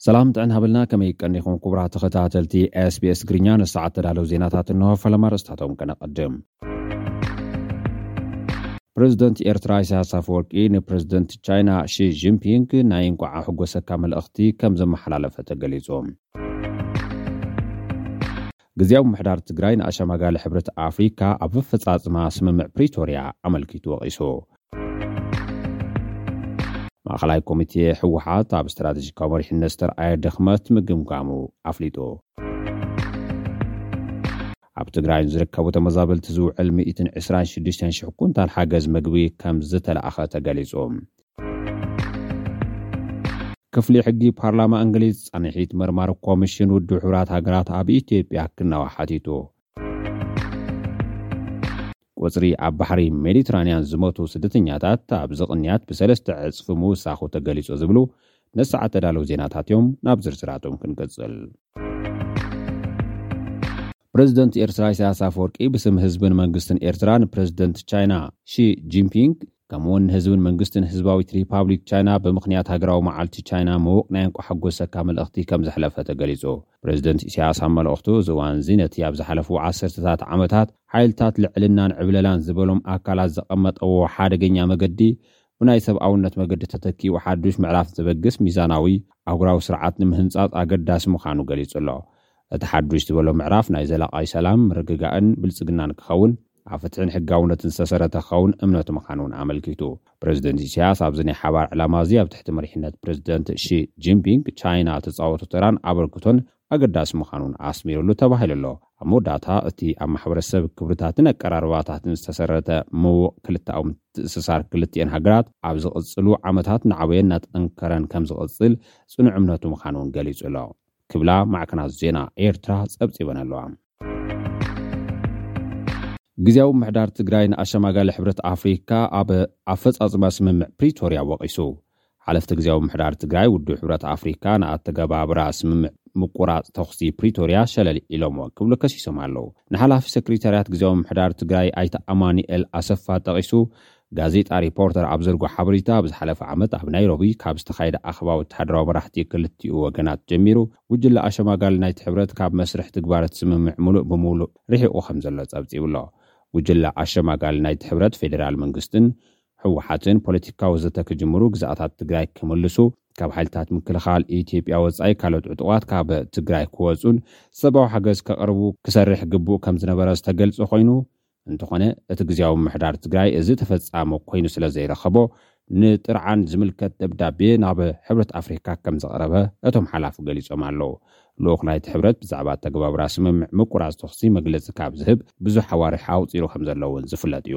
ሰላም ጥዕን ሃበልና ከመይ ቀኒኹም ክቡራ ተኸታተልቲ ስbs ትግርኛ ንሰዓት ተዳለው ዜናታት እንሆ ፈለማ ርእስታቶም ከነቐድም ፕረዚደንት ኤርትራ ኢሳያስ ኣፈወርቂ ንፕረዚደንት ቻይና ሺ ጂንፒንግ ናይ እንቋዓ ሕጎሰካ መልእኽቲ ከም ዘመሓላለፈ ተገሊጹ ግዝያዊ ምምሕዳር ትግራይ ንኣሸማጋሊ ሕብረት ኣፍሪካ ኣብ ኣፈፃፅማ ስምምዕ ፕሪቶርያ ኣመልኪቱ ወቒሱ። ማእኸላይ ኮሚቴ ህወሓት ኣብ ስትራቴጂካዊ መሪሕነት ዝተርኣየ ድኽመት ምግምጋሙ ኣፍሊጡ። ኣብ ትግራይ ንዝርከቡ ተመዛበልቲ ዝውዕል ሚእትን ዕስራን ሽዱሽተን ሽሕ ኩንታል ሓገዝ ምግቢ ከምዝተላእኸ ተገሊፁ። ክፍሊ ሕጊ ፓርላማ እንግሊዝ ፃንሒት መርማሪ ኮሚሽን ውድብ ሕቡራት ሃገራት ኣብ ኢትዮጵያ ክናዋ ሓቲቱ። ቁፅሪ ኣብ ባሕሪ ሜዲትራንያን ዝሞቱ ስደተኛታት ኣብዚ ቅንያት ብሰለስተ ዕፅፊ ምውሳኹ ተገሊፁ ዝብሉ ነዚ ሰዓት ተዳለው ዜናታት እዮም። ናብ ዝርዝራቶም ክንቅፅል። ፕረዚደንት ኤርትራ ኢሳያስ ኣፈወርቂ ብስም ህዝብን መንግስትን ኤርትራ ንፕረዚደንት ቻይና ሺ ጂንፒንግ ከምኡ'ውን ንህዝብን መንግስትን ህዝባዊት ሪፓብሊክ ቻይና ብምኽንያት ሃገራዊ መዓልቲ ቻይና ምዉቕ ናይ እንቋዕ ሓጎሰካ መልእኽቲ ከም ዘሕለፈ ተገሊጹ። ፕረዚደንት ኢሳያስ ኣብ መልእኽቱ፣ እዚ እዋን'ዚ ነቲ ኣብ ዝሓለፉ ዓሰርተታት ዓመታት ሓይልታት ልዕልናን ዕብለላን ዝበሎም ኣካላት ዘቐመጠዎ ሓደገኛ መገዲ ብናይ ሰብኣውነት መገዲ ተተኪኡ ሓዱሽ ምዕራፍ ዘበግስ ሚዛናዊ ኣህጉራዊ ስርዓት ንምህንጻጽ ኣገዳሲ ምዃኑ ገሊጹ ኣሎ። እቲ ሓዱሽ ዝበሎ ምዕራፍ ናይ ዘላቓይ ሰላም፣ ምርግጋእን ብልጽግናን ክኸውን፣ ኣብ ፍትሕን ሕጋውነትን ዝተሰረተ ክኸውን እምነቱ ምኻኑ'ውን ኣመልኪቱ። ፕረዚደንት ኢሳያስ ኣብዚ ናይ ሓባር ዕላማ'ዚ ኣብ ትሕቲ መሪሕነት ፕረዚደንት ሺ ጂንፒንግ ቻይና እትጻወቶ ተራን ኣበርክቶን ኣገዳሲ ምኻኑ'ውን ኣስሚርሉ ተባሂሉ ኣሎ። ኣብ መወዳእታ እቲ ኣብ ማሕበረሰብ ክብርታትን ኣቀራርባታትን ዝተሰረተ ምዉቕ ክልተኣዊ ምትእስሳር ክልቲኤን ሃገራት ኣብ ዝቕጽሉ ዓመታት እናዓበየን እናተጠንከረን ከምዝቕጽል ጽኑዕ እምነቱ ምኻኑ'ውን ገሊጹ ኣሎ። ክብላ ማዕከናት ዜና ኤርትራ ጸብጺበን ኣለዋ። ግዝያዊ ምምሕዳር ትግራይ ንኣሸማጋሊ ሕብረት ኣፍሪካ ኣብ ኣፈጻጽማ ስምምዕ ፕሪቶርያ ወቒሱ። ሓለፍቲ ግዝያዊ ምምሕዳር ትግራይ ውድብ ሕብረት ኣፍሪካ ንኣተገባብራ ስምምዕ ምቁራጽ ተኹሲ ፕሪቶርያ ሸለል ኢሎምዎ ክብሉ ከሲሶም ኣለዉ። ንሓላፊ ሰክሪታርያት ግዝያዊ ምምሕዳር ትግራይ ኣይተ ኣማኑኤል ኣሰፋ ጠቒሱ ጋዜጣ ሪፖርተር ኣብ ዘርጎ ሓበሬታ ኣብ ዝሓለፈ ዓመት ኣብ ናይሮቢ ካብ ዝተኻየደ ኣኸባ ወተሃደራዊ መራሕቲ ክልቲኡ ወገናት ጀሚሩ ጉጅለ ኣሸማጋሊ ናይቲ ሕብረት ካብ መስርሕ ትግባረቲ ስምምዕ ሙሉእ ብሙሉእ ሪሒቑ ከምዘሎ ፀብፂቡ'ሎ። ጉጅለ ኣሸማጋሊ ናይቲ ሕብረት ፌዴራል መንግስትን ህወሓትን ፖለቲካዊ ዘተ ክጅምሩ ግዝኣታት ትግራይ ክምልሱ ካብ ሓይልታት ምክልኻል ኢትዮጵያ ወፃኢ ካልኦት ዕጡቓት ካብ ትግራይ ክወፁን ሰብኣዊ ሓገዝ ከቕርቡ ክሰርሕ ግቡእ ከምዝነበረ ዝተገልፀ ኾይኑ እንተኾነ እቲ ግዝያዊ ምምሕዳር ትግራይ እዚ ተፈጻሞ ኮይኑ ስለዘይረኸቦ ንጥርዓን ዝምልከት ደብዳቤ ናብ ሕብረት ኣፍሪካ ከምዘቕረበ እቶም ሓላፊ ገሊፆም ኣለው። ልኡኽ ናይቲ ሕብረት ብዛዕባ ኣተገባብራ ስምምዕ ምቁራፅ ተኹሲ መግለፂ ካብ ዝህብ ብዙሕ ኣዋርሕ ኣቑፂሩ ከምዘሎ እውን ዝፍለጥ እዩ።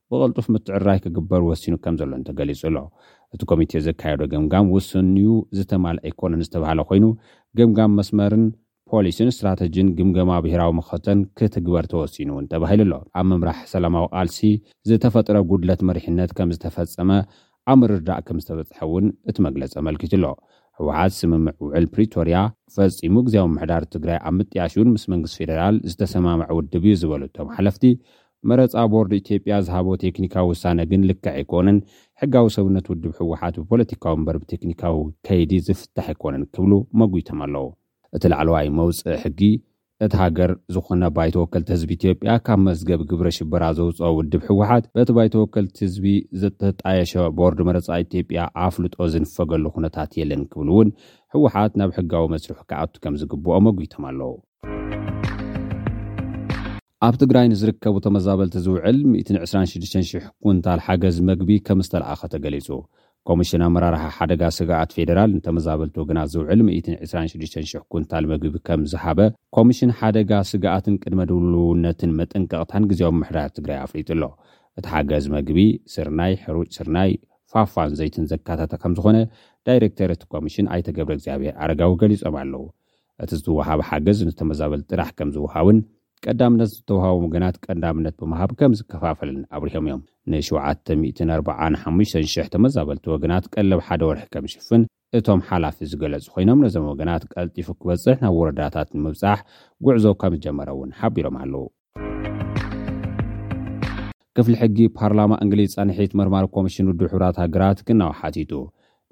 ብቐልጡፍ ምትዕርራይ ክግበር ወሲኑ ከም ዘሎን ተገሊጹ ኣሎ። እቲ ኮሚቴ ዘካየዶ ገምጋም ውሱን'ዩ፣ ዝተማልኣ ኣይኮነን ዝተባህለ ኮይኑ፣ ገምጋም መስመርን ፖሊሲን ስትራተጂን ግምገማ ብሄራዊ መኸተን ክትግበር ተወሲኑ'ውን ተባሂሉ ኣሎ። ኣብ ምምራሕ ሰላማዊ ቃልሲ ዝተፈጥረ ጉድለት መሪሕነት ከም ዝተፈጸመ ኣብ ምርድዳእ ከም ዝተበጽሐ'ውን እቲ መግለጺ ኣመልኪቱ ኣሎ። ህወሓት ስምምዕ ውዕል ፕሪቶርያ ፈጺሙ ግዝያዊ ምምሕዳር ትግራይ ኣብ ምጥያሽ'ውን ምስ መንግስቲ ፌደራል ዝተሰማምዐ ውድብ'ዩ ዝበሉ እቶም ሓለፍቲ፣ መረፃ ቦርድ ኢትዮጵያ ዝሃቦ ቴክኒካዊ ውሳነ ግን ልክዕ ኣይኮነን፣ ሕጋዊ ሰብነት ውድብ ህወሓት ብፖለቲካዊ እምበር ብቴክኒካዊ ከይዲ ዝፍታሕ ኣይኮነን ክብሉ መጒቶም ኣለው። እቲ ላዕለዋይ መውፅኢ ሕጊ እታ ሃገር ዝኾነ ባይቶ ወከልቲ ህዝቢ ኢትዮጵያ ካብ መዝገብ ግብረ ሽበራ ዘውፀኦ ውድብ ህወሓት በቲ ባይቶ ወከልቲ ህዝቢ ዝተጣየሸ ቦርድ መረፃ ኢትዮጵያ ኣፍልጦ ዝንፈገሉ ኩነታት የለን ክብሉ እውን ህወሓት ናብ ሕጋዊ መስርሑ ክኣቱ ከምዝግበኦ መጒቶም ኣለው። ኣብ ትግራይ ንዝርከቡ ተመዛበልቲ ዝውዕል ሚእትን ዕስራን ሽዱሽተን ሽሕ ኩንታል ሓገዝ መግቢ ከምዝተልኣኸ ተገሊፁ። ኮሚሽን ኣመራርሓ ሓደጋ ስግኣት ፌዴራል ንተመዛበልቲ ወገናት ዝውዕል ሚእትን ዕስራን ሽዱሽተን ሽሕ ኩንታል መግቢ ከምዝሃበ ኮሚሽን ሓደጋ ስግኣትን ቅድመ ድልውነትን መጠንቀቕታን ግዝያዊ ምምሕዳር ትግራይ ኣፍሊጡ ኣሎ። እቲ ሓገዝ መግቢ ስርናይ፣ ሕሩጭ ስርናይ፣ ፋፋን ዘይትን ዘካተተ ከምዝኾነ ዳይሬክተር እቲ ኮሚሽን ኣይተ ገብረእግዚኣብሄር ኣረጋዊ ገሊፆም ኣለው። እቲ ዝወሃብ ሓገዝ ንተመዛበልቲ ጥራሕ ከምዝወሃብን ቀዳምነት ዝተውሃቦም ወገናት ቀዳምነት ብምሃብ ከምዝከፋፈልን ኣብሪሆም እዮም። ን ሸውዓተ ሚእትን ኣርብዓን ሓሙሽተን ሽሕ ተመዛበልቲ ወገናት ቀለብ ሓደ ወርሒ ከምዝሽፍን እቶም ሓላፊ ዝገለፁ ኮይኖም ነዞም ወገናት ቀልጢፉ ክበፅሕ ናብ ወረዳታት ንምብፃሕ ጉዕዞ ከምዝጀመረ እውን ሓቢሮም ኣለው። ክፍሊ ሕጊ ፓርላማ እንግሊዝ ፃንሒት መርማሪ ኮሚሽን ውድብ ሕብራት ሃገራት ክናዊ ሓቲቱ።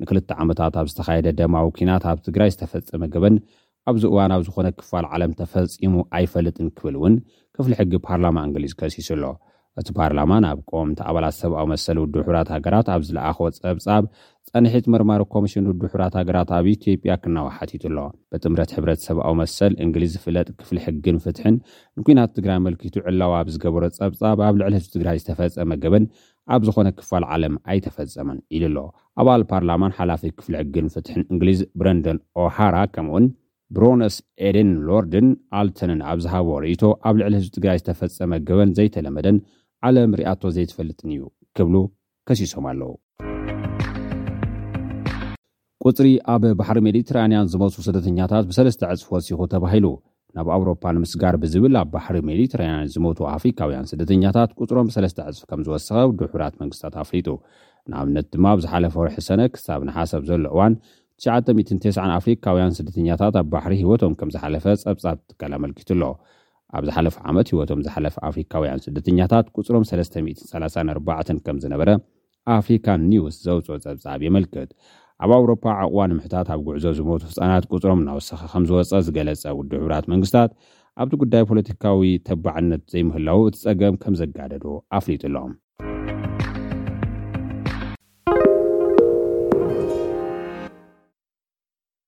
ንክልተ ዓመታት ኣብ ዝተኻየደ ደማዊ ኲናት ኣብ ትግራይ ዝተፈፀመ ገበን ኣብዚ እዋን ኣብ ዝኾነ ክፋል ዓለም ተፈፂሙ ኣይፈልጥን ክብል እውን ክፍሊ ሕጊ ፓርላማ እንግሊዝ ከሲሱ ኣሎ። እቲ ፓርላማ ናብ ቀወምቲ ኣባላት ሰብኣዊ መሰል ውድብ ሕብራት ሃገራት ኣብ ዝለኣኾ ፀብፃብ ጸንሒት መርማሪ ኮሚሽን ውድብ ሕቡራት ሃገራት ኣብ ኢትዮጵያ ክናዋሕ ሓቲቱ ኣሎ። ብጥምረት ሕብረት ሰብኣዊ መሰል እንግሊዝ ዝፍለጥ ክፍሊ ሕግን ፍትሕን፣ ንኲናት ትግራይ ኣመልኪቱ ዕላዊ ኣብ ዝገበሮ ጸብጻብ ኣብ ልዕሊ ህዝቢ ትግራይ ዝተፈጸመ ገበን ኣብ ዝኾነ ክፋል ዓለም ኣይተፈጸመን ኢሉ ኣሎ። ኣባል ፓርላማን ሓላፊ ክፍሊ ሕግን ፍትሕን እንግሊዝ ብረንደን ኦሃራ ከምኡ'ውን ብሮነስ ኤደን ሎርድን ኣልተንን ኣብ ዝሃብዎ ርእይቶ ኣብ ልዕሊ ህዝቢ ትግራይ ዝተፈጸመ ገበን ዘይተለመደን ዓለም ሪኣቶ ዘይትፈልጥን እዩ ክብሉ ከሲሶም ኣለዉ። ቁጽሪ ኣብ ባሕሪ ሜዲትራንያን ዝሞቱ ስደተኛታት ብሰለስተ ዕጽፊ ወሲኹ ተባሂሉ። ናብ ኣውሮፓ ንምስጋር ብዝብል ኣብ ባሕሪ ሜዲትራንያን ዝሞቱ ኣፍሪካውያን ስደተኛታት ቁጽሮም ብሰለስተ ዕጽፊ ከምዝወሰኸ ውድብ ሕቡራት መንግስታት ኣፍሊጡ። ንኣብነት ድማ ኣብ ዝሓለፈ ወርሒ ሰነ ክሳብ ነሓሰ ኣብ ዘሎ እዋን ትሽዓተ ሚእትን ቴስዓን ኣፍሪካውያን ስደተኛታት ኣብ ባሕሪ ህይወቶም ከምዝሓለፈ ጸብጻብ እቲ ትካል ኣመልኪቱ ኣሎ። ኣብ ዝሓለፈ ዓመት ህይወቶም ዝሓለፈ ኣፍሪካውያን ስደተኛታት ቁፅሮም ሰለስተ ሚእትን ሰላሳን ኣርባዕተን ከምዝነበረ ኣፍሪካን ኒውስ ዘውፅኦ ፀብፃብ የመልክት። ኣብ ኣውሮፓ ዕቑባ ንምሕታት ኣብ ጉዕዞ ዝሞቱ ህፃናት ቁፅሮም እናወሰኸ ከምዝወፀ ዝገለፀ ውድብ ሕቡራት መንግስታት ኣብቲ ጉዳይ ፖለቲካዊ ተባዕነት ዘይምህላዉ እቲ ፀገም ከምዘጋደዶ ኣፍሊጡ ኣሎ።